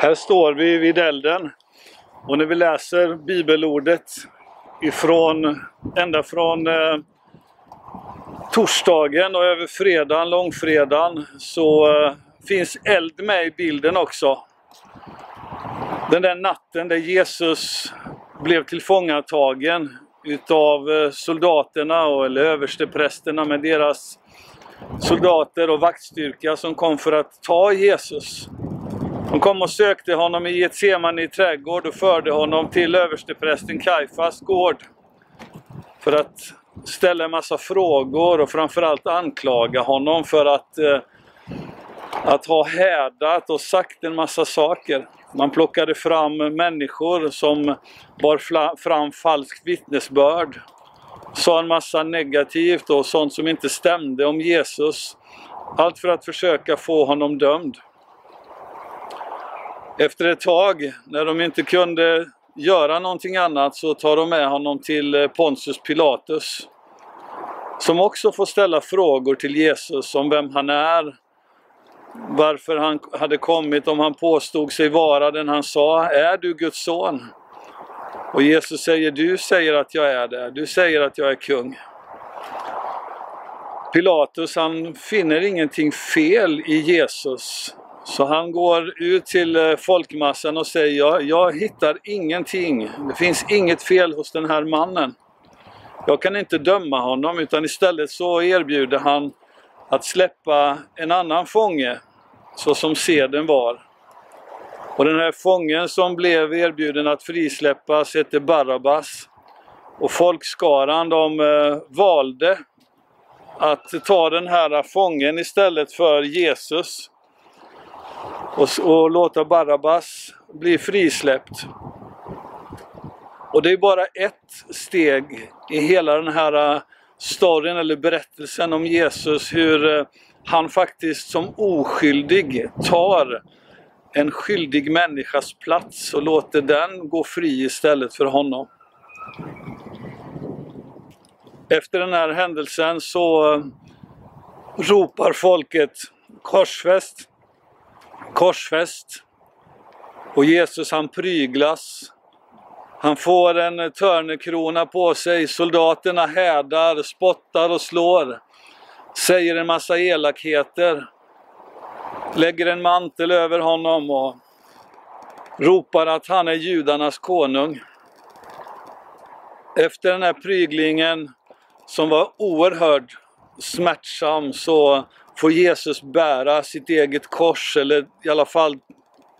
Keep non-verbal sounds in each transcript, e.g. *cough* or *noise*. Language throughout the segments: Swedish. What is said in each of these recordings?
Här står vi vid elden och när vi läser bibelordet ifrån, ända från eh, torsdagen och över fredagen, långfredagen, så eh, finns eld med i bilden också. Den där natten där Jesus blev tillfångatagen utav eh, soldaterna och, eller översteprästerna med deras soldater och vaktstyrka som kom för att ta Jesus. De kom och sökte honom i Getsemane i trädgård och förde honom till översteprästen Kaifas gård. För att ställa en massa frågor och framförallt anklaga honom för att, eh, att ha hädat och sagt en massa saker. Man plockade fram människor som bar fram falskt vittnesbörd. Sa en massa negativt och sånt som inte stämde om Jesus. Allt för att försöka få honom dömd. Efter ett tag, när de inte kunde göra någonting annat, så tar de med honom till eh, Pontius Pilatus. Som också får ställa frågor till Jesus om vem han är, varför han hade kommit, om han påstod sig vara den han sa. Är du Guds son? Och Jesus säger, du säger att jag är det, du säger att jag är kung. Pilatus han finner ingenting fel i Jesus. Så han går ut till eh, folkmassan och säger, jag, jag hittar ingenting. Det finns inget fel hos den här mannen. Jag kan inte döma honom utan istället så erbjuder han att släppa en annan fånge så som seden var. Och den här fången som blev erbjuden att frisläppas hette Barabbas. Och folkskaran de eh, valde att ta den här fången istället för Jesus och, och låta Barabbas bli frisläppt. Och det är bara ett steg i hela den här eh, storyn eller berättelsen om Jesus hur eh, han faktiskt som oskyldig tar en skyldig människas plats och låter den gå fri istället för honom. Efter den här händelsen så eh, ropar folket korsfäst, korsfäst. Och Jesus han pryglas han får en törnekrona på sig, soldaterna hädar, spottar och slår. Säger en massa elakheter. Lägger en mantel över honom och ropar att han är judarnas konung. Efter den här pryglingen som var oerhört smärtsam så får Jesus bära sitt eget kors eller i alla fall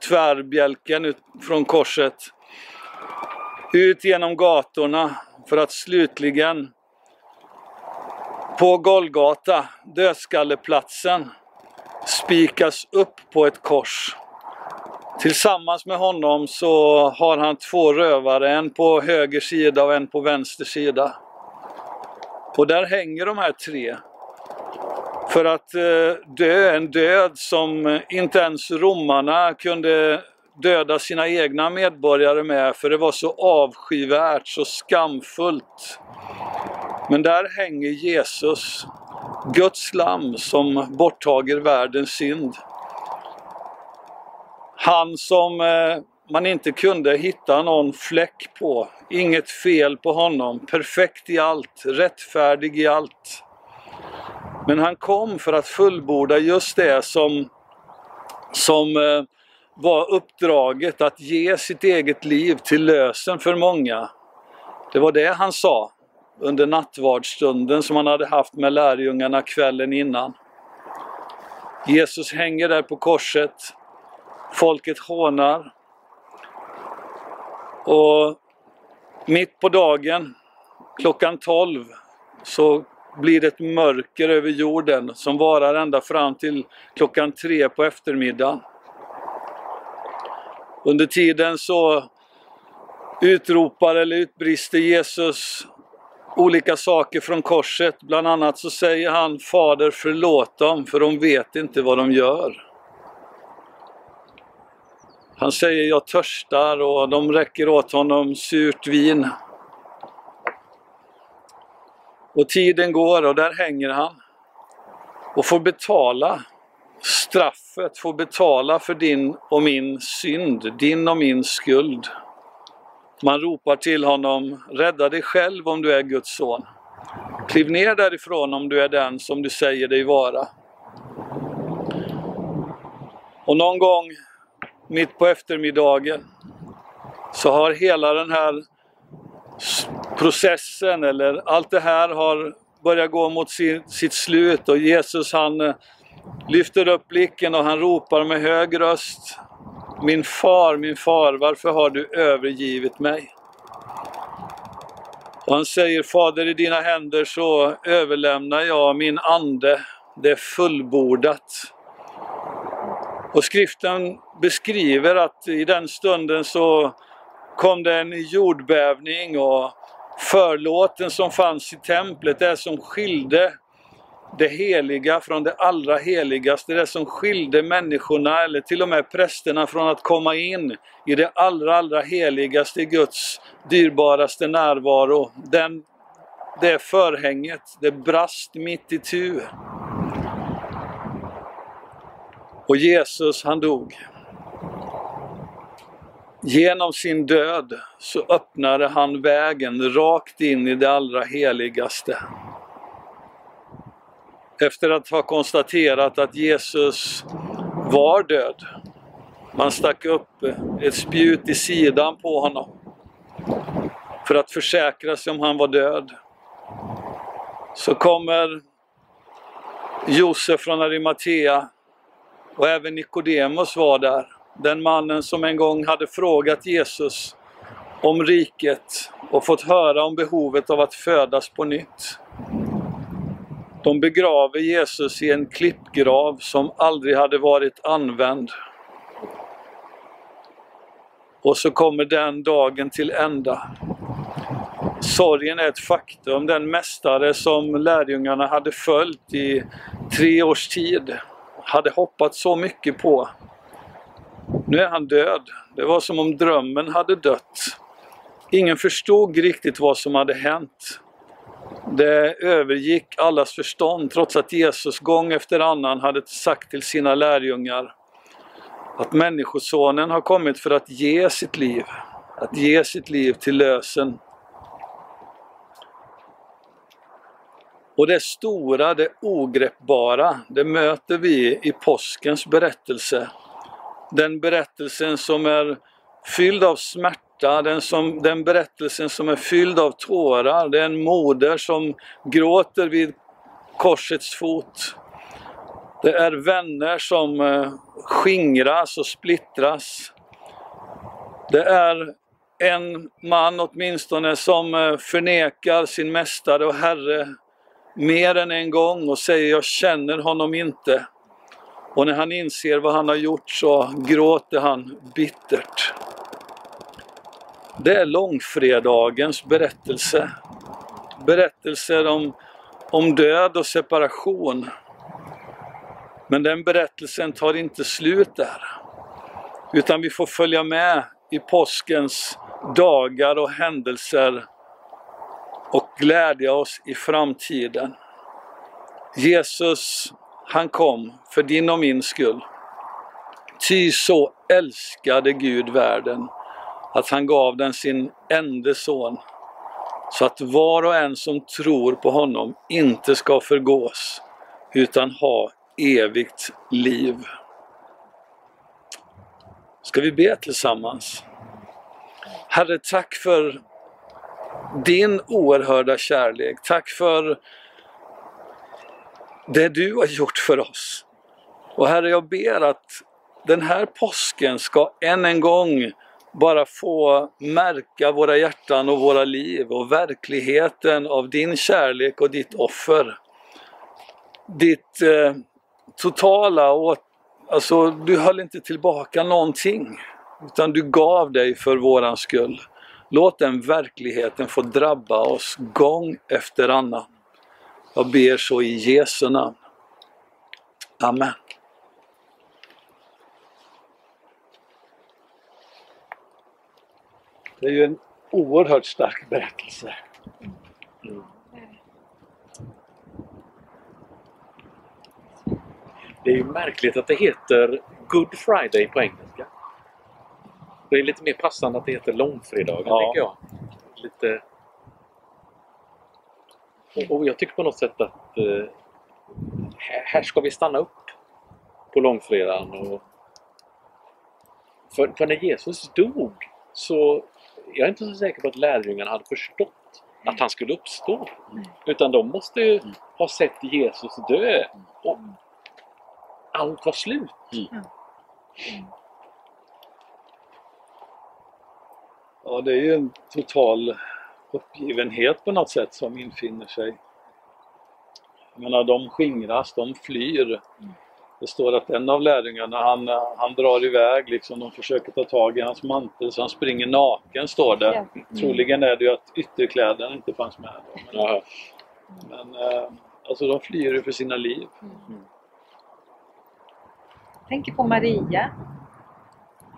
tvärbjälken från korset ut genom gatorna för att slutligen på Golgata, dödskalleplatsen, spikas upp på ett kors. Tillsammans med honom så har han två rövare, en på höger sida och en på vänster sida. Och där hänger de här tre. För att eh, dö en död som eh, inte ens romarna kunde döda sina egna medborgare med för det var så avskyvärt, så skamfullt. Men där hänger Jesus, Guds lam som borttager världens synd. Han som eh, man inte kunde hitta någon fläck på, inget fel på honom, perfekt i allt, rättfärdig i allt. Men han kom för att fullborda just det som, som eh, var uppdraget att ge sitt eget liv till lösen för många. Det var det han sa under nattvardsstunden som han hade haft med lärjungarna kvällen innan. Jesus hänger där på korset. Folket hånar. Och mitt på dagen, klockan 12, så blir det ett mörker över jorden som varar ända fram till klockan tre på eftermiddagen. Under tiden så utropar eller utbrister Jesus olika saker från korset. Bland annat så säger han Fader förlåt dem för de vet inte vad de gör. Han säger jag törstar och de räcker åt honom surt vin. Och tiden går och där hänger han och får betala straffet får betala för din och min synd, din och min skuld. Man ropar till honom, rädda dig själv om du är Guds son. Kliv ner därifrån om du är den som du säger dig vara. Och någon gång mitt på eftermiddagen så har hela den här processen eller allt det här har börjat gå mot sitt slut och Jesus han eh, lyfter upp blicken och han ropar med hög röst Min far, min far, varför har du övergivit mig? Och han säger Fader, i dina händer så överlämnar jag min ande, det är fullbordat. Och skriften beskriver att i den stunden så kom det en jordbävning och förlåten som fanns i templet, det som skilde det heliga från det allra heligaste, det som skilde människorna eller till och med prästerna från att komma in i det allra, allra heligaste, Guds dyrbaraste närvaro. Den, det förhänget, det brast mitt i tu. Och Jesus han dog. Genom sin död så öppnade han vägen rakt in i det allra heligaste. Efter att ha konstaterat att Jesus var död. Man stack upp ett spjut i sidan på honom för att försäkra sig om han var död. Så kommer Josef från Arimatea och även Nikodemus var där den mannen som en gång hade frågat Jesus om riket och fått höra om behovet av att födas på nytt. De begraver Jesus i en klippgrav som aldrig hade varit använd. Och så kommer den dagen till ända. Sorgen är ett faktum. Den mästare som lärjungarna hade följt i tre års tid hade hoppats så mycket på nu är han död. Det var som om drömmen hade dött. Ingen förstod riktigt vad som hade hänt. Det övergick allas förstånd trots att Jesus gång efter annan hade sagt till sina lärjungar att Människosonen har kommit för att ge sitt liv, att ge sitt liv till lösen. Och det stora, det ogreppbara, det möter vi i påskens berättelse den berättelsen som är fylld av smärta, den, som, den berättelsen som är fylld av tårar. Det är en moder som gråter vid korsets fot. Det är vänner som eh, skingras och splittras. Det är en man åtminstone som eh, förnekar sin mästare och herre mer än en gång och säger jag känner honom inte. Och när han inser vad han har gjort så gråter han bittert. Det är långfredagens berättelse. Berättelser om, om död och separation. Men den berättelsen tar inte slut där. Utan vi får följa med i påskens dagar och händelser och glädja oss i framtiden. Jesus han kom för din och min skull. Ty så älskade Gud världen att han gav den sin enda son så att var och en som tror på honom inte ska förgås utan ha evigt liv. Ska vi be tillsammans? Herre, tack för din oerhörda kärlek. Tack för det du har gjort för oss. Och Herre, jag ber att den här påsken ska än en gång bara få märka våra hjärtan och våra liv och verkligheten av din kärlek och ditt offer. Ditt eh, totala och alltså du höll inte tillbaka någonting utan du gav dig för våran skull. Låt den verkligheten få drabba oss gång efter annan. Jag ber så i Jesu namn. Amen. Det är ju en oerhört stark berättelse. Mm. Det är ju märkligt att det heter Good Friday på engelska. Det är lite mer passande att det heter långfredagen, Ja. tänker jag. Lite... Och, och jag tycker på något sätt att eh, här, här ska vi stanna upp på långfredagen. Och... För, för när Jesus dog så jag är inte så säker på att lärjungarna hade förstått att han skulle uppstå. Utan de måste ju ha sett Jesus dö och allt var slut. Ja, det är ju en total uppgivenhet på något sätt som infinner sig. Jag menar, de skingras, de flyr. Det står att en av lärjungarna, han, han drar iväg liksom, de försöker ta tag i hans mantel så han springer naken, står det. Ja. Troligen är det ju att ytterkläderna inte fanns med. Då. Men, Ja. men eh, alltså de flyr ju för sina liv. tänker på Maria.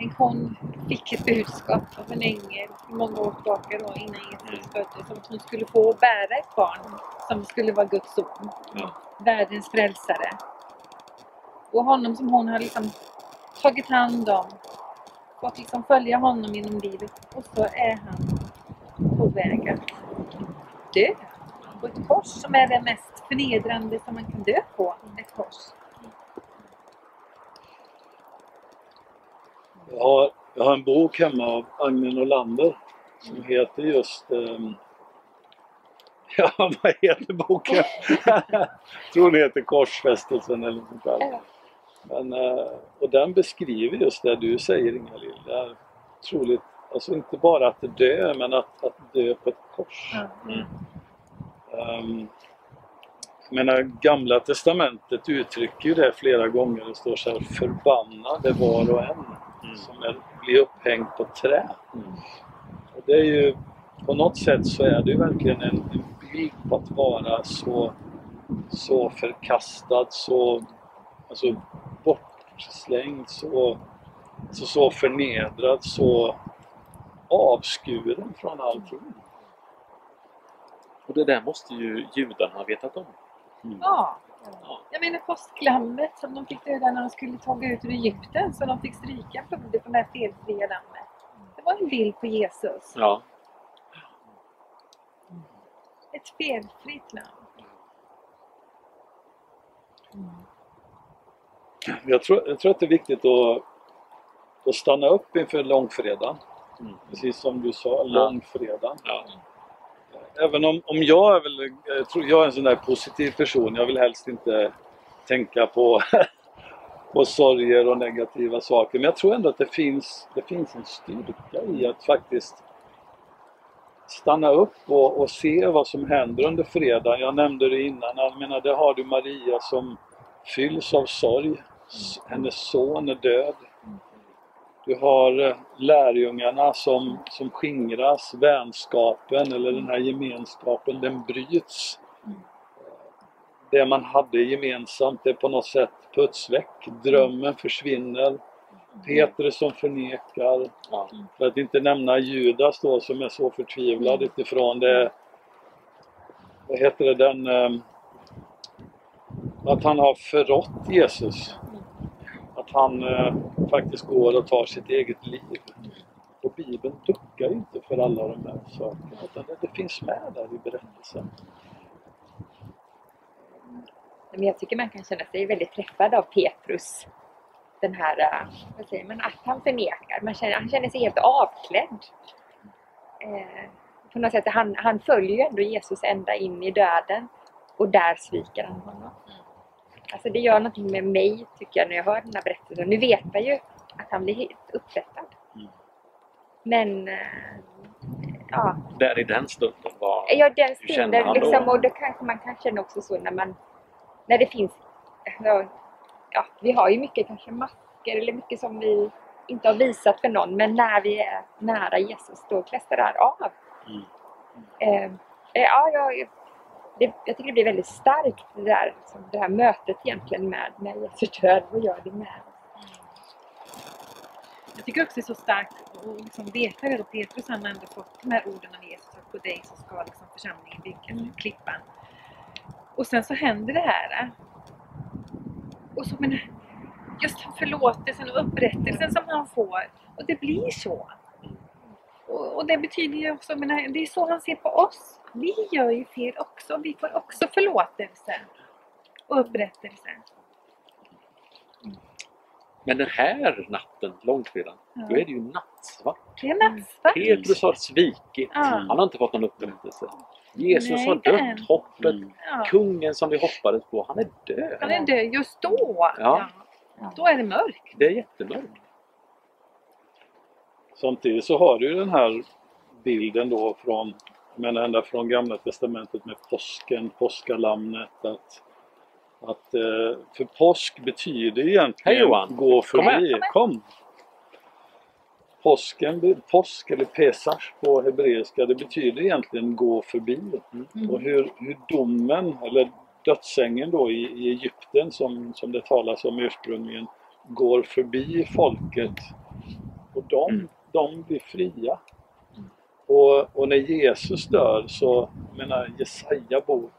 Tänk hon fick ett budskap av en ängel för många år tillbaka då innan Jesus föddes. Om att hon skulle få bära ett barn som skulle vara Guds son. Ja. Världens frälsare. Och honom som hon har liksom tagit hand om. Fått liksom följa honom genom livet. Och så är han på väg att dö. På ett kors som är det mest förnedrande som man kan dö på. Ett kors. Jag har, jag har en bok hemma av Agne Norlander som heter just... ehm, *laughs* ja, vad heter boken? *laughs* jag tror den heter Korsfästelsen eller något sånt. Men, eh, och den beskriver just det du säger Inga-Lill. Det är otroligt, alltså inte bara att dö, men att, att dö på ett kors. Mm. Um, menar, Gamla Testamentet uttrycker ju det flera gånger. Det står så här, förbannade var och en Mm. som är, blir upphängd på trä. Mm. Och det är ju, på något sätt så är det ju verkligen en, en bild på att vara så, så förkastad, så alltså, bortslängd, så, alltså, så förnedrad, så avskuren från allting. Och det där måste ju judarna ha vetat om. Ja. Ja. Jag menar påsklammet som de fick döda när de skulle ta ut ur Egypten så de fick stryka blodet från det här felfria lammet. Det var en bild på Jesus. Ja. Ett felfritt lamm. Jag tror, jag tror att det är viktigt att, att stanna upp inför långfredagen. Mm. Precis som du sa, långfredagen. ja. Även om, om jag är väl, jag tror jag är en sån där positiv person. Jag vill helst inte tänka på, *laughs* på sorger och negativa saker. Men jag tror ändå att det finns, det finns en styrka i att faktiskt stanna upp och, och se vad som händer under fredagen. Jag nämnde det innan. Jag menar, där har du Maria som fylls av sorg. Hennes son är död. Du har eh, lärjungarna som, som skingras, vänskapen eller den här gemenskapen, den bryts. Det man hade gemensamt är på något sätt puts väck, drömmen försvinner. Petrus som förnekar, Ja. för att inte nämna Judas då som är så förtvivlad utifrån det, vad heter det, den, eh, att han har förrått Jesus. Att han eh, faktiskt går och tar sitt eget liv. Och Bibeln duckar inte för alla de här sakerna, utan det, det finns med där i berättelsen. Men jag tycker man kan känna sig väldigt träffad av Petrus. Den här, eh, vad säger man, att han förnekar. Man känner, han känner sig helt avklädd. Eh, på något sätt, han, han följer ju ändå Jesus ända in i döden. Och där sviker han honom. Alltså det gör någonting med mig, tycker jag, när jag hör den här berättelsen. Nu vet man ju att han blir helt upprättad. Mm. Men, eh, ja, Där i den stunden var... Ja, den stunden liksom, och då kanske man kan känna också så när man, när det finns, ja, ja, vi har ju mycket kanske masker eller mycket som vi inte har visat för någon, men när vi är nära Jesus då där av. Mm. Eh, eh, ja, jag, det, jag tycker det blir väldigt starkt det, där, liksom, det här mötet egentligen med, med Jesus död. Vad gör det med Jag tycker också det är så starkt att liksom veta hur Petrus han har ändå fått de här orden av Jesus att på dig så ska liksom församlingen byggas, Mm. klippan. Och sen så händer det här. och så men just förlåtelsen och upprättelsen som han får. Och det blir så. Och, och det betyder ju också, men det är så han ser på oss. Vi gör ju fel också. Vi får också förlåtelse och upprättelse. Men den här natten, långfredagen, Ja. då är det ju nattsvart. Det är nattsvart. Petrus har svikit. Ja. Han har inte fått någon upprättelse. Jesus Nej, har dött. Hoppet, Mm. Ja. kungen som vi hoppades på, han är död. Han är död just då. Ja. Då är det mörkt. Det är jättemörkt. Samtidigt så har du ju den här bilden då från, jag menar ända från gamla testamentet med påsken, påskalamnet. Att, att, eh, för påsk betyder egentligen Hej, Johan. gå Kom förbi. Kom! Påsken, påsk eller pesach på hebreiska, det betyder egentligen gå förbi. Mm. Och hur, hur domen, eller dödsängen då i, i Egypten som, som det talas om ursprungligen, går förbi folket. Och de, Mm. De blir fria. Och, och när Jesus dör så, jag menar Jesaja bok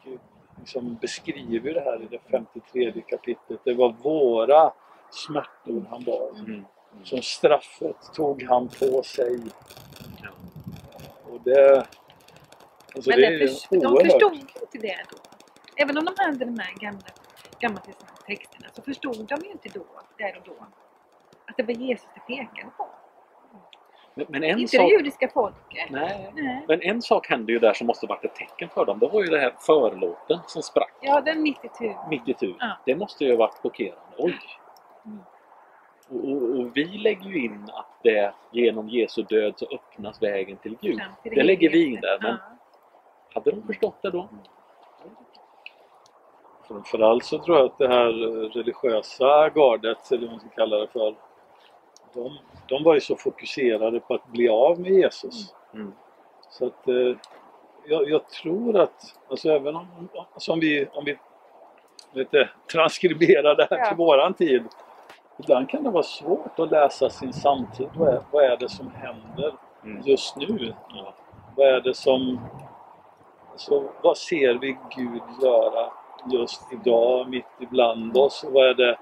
liksom beskriver det här i det 53 kapitlet. Det var våra smärtor han bar. Mm. Som straffet tog han på sig. Och det, alltså Men det det är förs- de oerhört. förstod inte det då. Även om de hade de här gamla, gamla texterna så förstod de ju inte då, där och då, att det var Jesus det pekade på. Men, men en inte sak... det judiska folket. Nej. Nej. Men en sak hände ju där som måste varit ett tecken för dem. Det var ju det här förlåten som sprack Ja, den mitt i tur. mitt i tur. Ja. Det måste ju ha varit chockerande. Oj! Mm. Och, och, och vi lägger ju in att det genom Jesu död så öppnas vägen till Gud. till Det lägger vi in där, men- Ja. Hade de förstått det då? Framförallt så tror jag att det här religiösa gardet, eller vad man ska kalla det för, de, de var ju så fokuserade på att bli av med Jesus. Mm. Så att eh, jag, jag tror att, alltså även om, alltså om vi, om vi lite transkriberar det här Ja. till våran tid. Ibland kan det vara svårt att läsa sin samtid. Vad är, vad är det som händer Mm. just nu? Vad är det som... Alltså, vad ser vi Gud göra just idag, mitt ibland oss? Och vad är det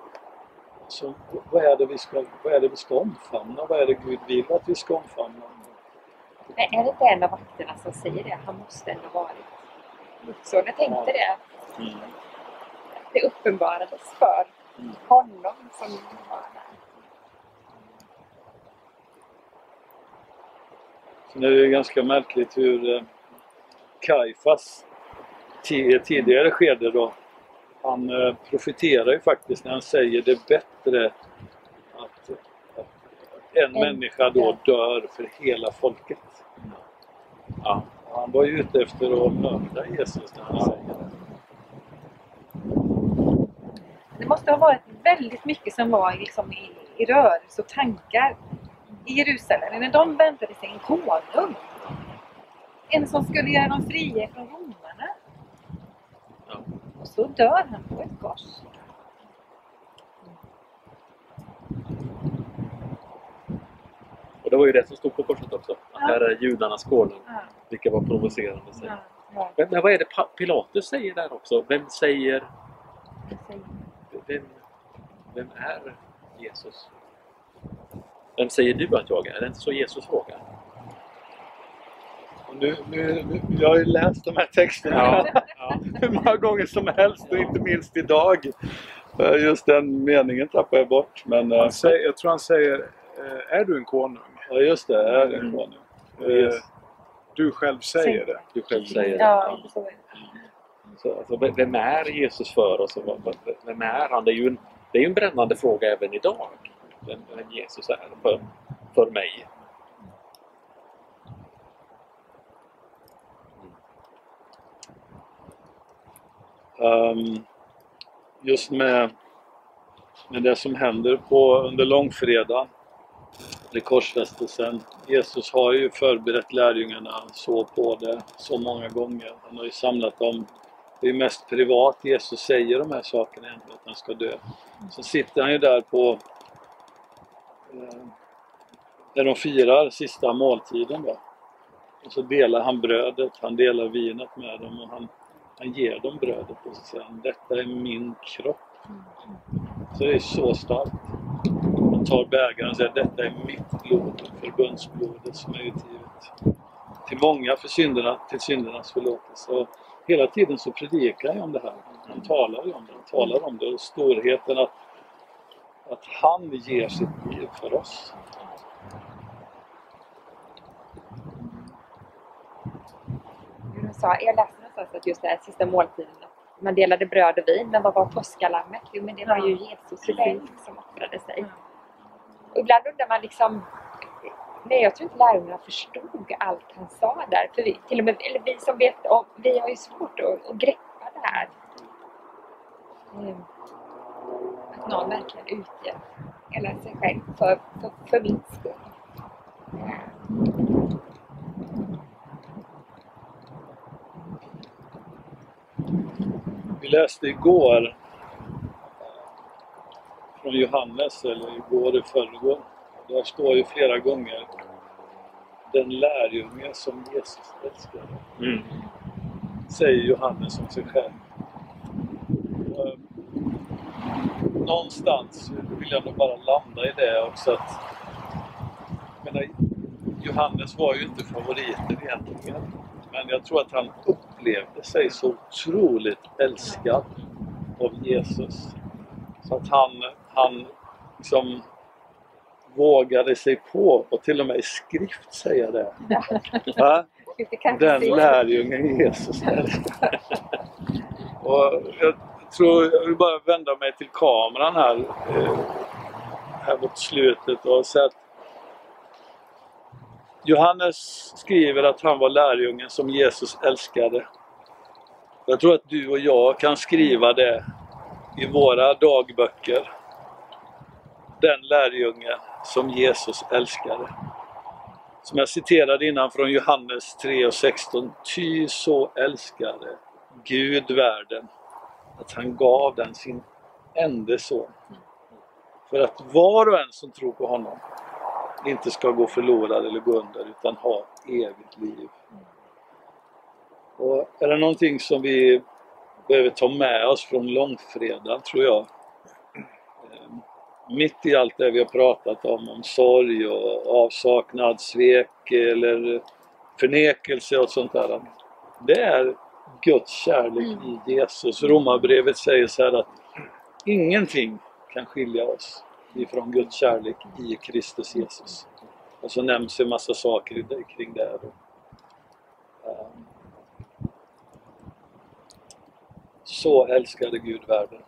så, vad, är det vi ska, vad är det vi ska omfamna? Vad är det Gud vill att vi ska omfamna? Men är det inte en av vakterna som säger det? Han måste ändå varit Luxor. Jag tänkte det. Mm. Det uppenbarades för Mm. honom som var där. Sen är det ju ganska märkligt hur eh, Kaifas tidigare skede då, han eh, profiterar ju faktiskt när han säger det är bättre att, att en En- människa då dör för hela folket. Ja. Han var ju ute efter att mörda Jesus när han säger det. Det måste ha varit väldigt mycket som var liksom i, i rörelse och tankar i Jerusalem. När de väntade sig en konung. En som skulle göra dem fria från romarna. Så dör han på ett kors. Och det var ju det som stod på korset också. Att Ja. här är judarnas konung. Ja, Vilka var provocerande ja, Ja. Men, men vad är det Pilatus säger där också? Vem säger- Vem, vem är Jesus? Vem säger du att jag är? Är det inte så Jesus frågar? Nu, nu, nu, jag har ju läst de här texterna ja. *laughs* hur många gånger som helst och inte minst idag. Eh, Just den meningen tappar jag bort. Men eh, Han säger, jag tror han säger, eh, är du en konung? ja, just det, är en konung. Eh, Du själv säger det. Du själv säger det. Ja, så alltså, vem- är Jesus för oss? och vad- vad- Vem är han? Det är ju en, det är ju en brännande fråga även idag. Vem, vem Jesus är för, för mig. Um, just med, med det som händer på, under långfredagen, eller korsfästelsen. Jesus har ju förberett lärjungarna så på det så många gånger. Han har ju samlat dem. Det är mest privat Jesus säger de här sakerna ändå, att han ska dö. Så sitter han ju där på eh, där de firar sista måltiden då. Och så delar han brödet, han delar vinet med dem och han han ger dem brödet och så säger han, detta är min kropp. Så det är så starkt. Han tar bägaren och säger detta är mitt blod, förbundsblodet som är utgivet. Till många för synderna, till syndernas förlåtelse. Och hela tiden så predikar jag om det här. Han talar ju om det. Han talar om det och storheten att, att han ger sitt liv för oss. De sa, jag läste någonstans att just det här sista måltiden, man delade bröd och vin, men vad var påskalammet? Jo, men det var ju Jesus själv som offrade sig. Och ibland undrar man liksom, nej jag tror inte lärjungarna förstod allt han sa där. För vi, till och med, eller vi som vet om, vi har ju svårt att, att greppa det här. Mm. Att någon verkligen utger hela sig själv för, för, för min skull. Vi läste igår från Johannes, eller igår i förrgår. Där står ju flera gånger den lärjunge som Jesus älskade. Mm. Säger Johannes om sig själv. Eh, någonstans vill jag nog bara landa i det också att menar, Johannes var ju inte favoriten egentligen. Men jag tror att han upplevde sig så otroligt älskad av Jesus. Så att han, han liksom vågade sig på och till och med i skrift säga det. Va? Den lärjungen Jesus älskar. Och jag tror, jag vill bara vända mig till kameran här, eh, här mot slutet och säga att Johannes skriver att han var lärjungen som Jesus älskade. Jag tror att du och jag kan skriva det i våra dagböcker. Den lärjungen som Jesus älskade. Som jag citerade innan från Johannes 3 och 16. Ty så älskade Gud världen att han gav den sin ende son. För att var och en som tror på honom inte ska gå förlorad eller gå under utan ha evigt liv. Och är det någonting som vi behöver ta med oss från långfredagen tror jag eh, mitt i allt det vi har pratat om, om sorg och avsaknad, svek eller förnekelse och sånt där. Det är Guds kärlek i Jesus. Romarbrevet säger så här att ingenting kan skilja oss ifrån Guds kärlek i Kristus Jesus. Och så nämns en massa saker kring det. Då. Ehm. Så älskade Gud världen.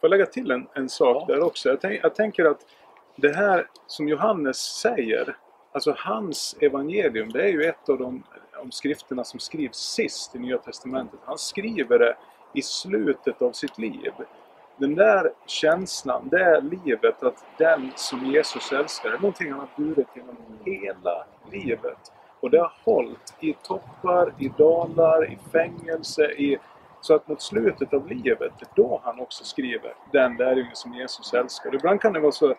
Får jag lägga till en, en sak Ja. där också? Jag, tänk, jag tänker att det här som Johannes säger, alltså hans evangelium, det är ju ett av de om skrifterna som skrivs sist i Nya Testamentet. Han skriver det i slutet av sitt liv. Den där känslan, det livet, att den som Jesus älskar, det är någonting han har burit genom hela livet. Och det har hållit i toppar, i dalar, i fängelse, i så att mot slutet av livet, det är då han också skriver den lärjungen som Jesus älskar. Ibland kan det vara så,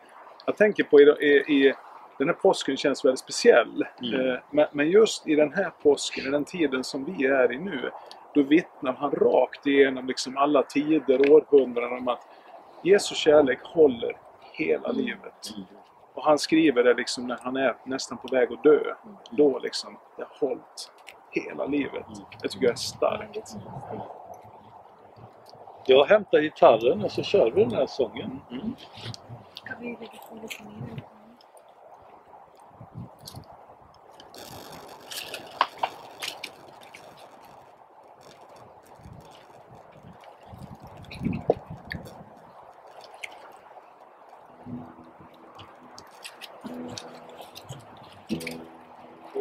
jag tänker på i, i, den här påsken känns väldigt speciell. Mm. Eh, men just i den här påsken, i den tiden som vi är i nu, då vittnar han rakt igenom liksom alla tider, århundraden om att Jesu kärlek håller hela livet. Och han skriver det liksom när han är nästan på väg att dö. Då liksom, det har hållit hela livet. Det tycker jag är starkt. Jag hämtar gitarren och så kör vi den här sången. Mm. Ska vi lägga på lite mer?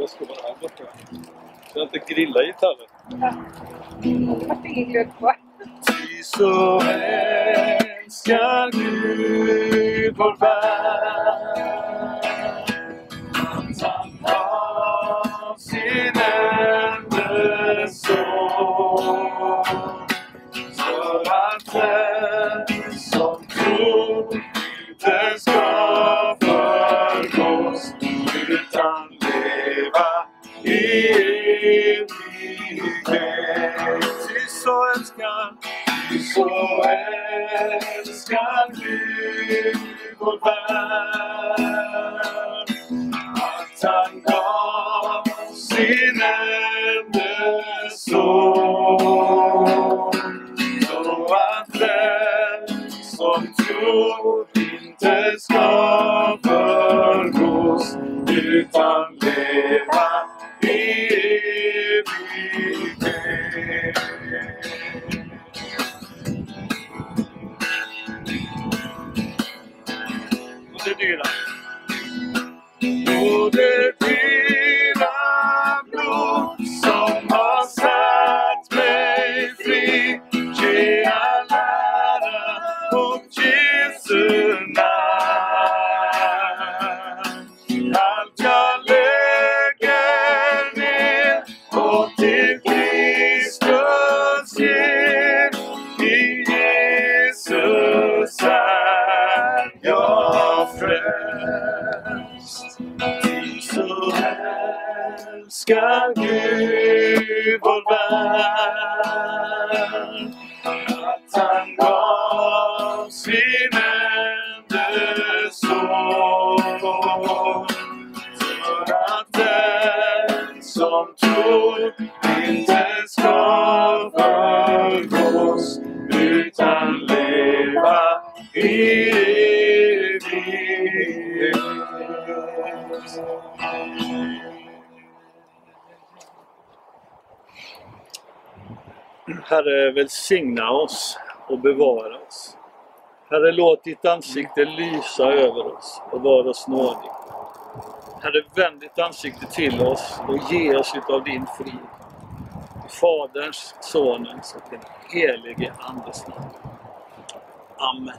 Jag ska vara här borta. Så jag inte grilla gitarren. Ja. var ingen glögg på. Ty så älskar Gud vår värld i Herre, välsigna oss och bevara oss. Herre, låt ditt ansikte lysa över oss och vara oss nådig. Herre, vänd ditt ansikte till oss och ge oss utav din frid. I Faderns, Sonens och den helige Andes namn. Amen.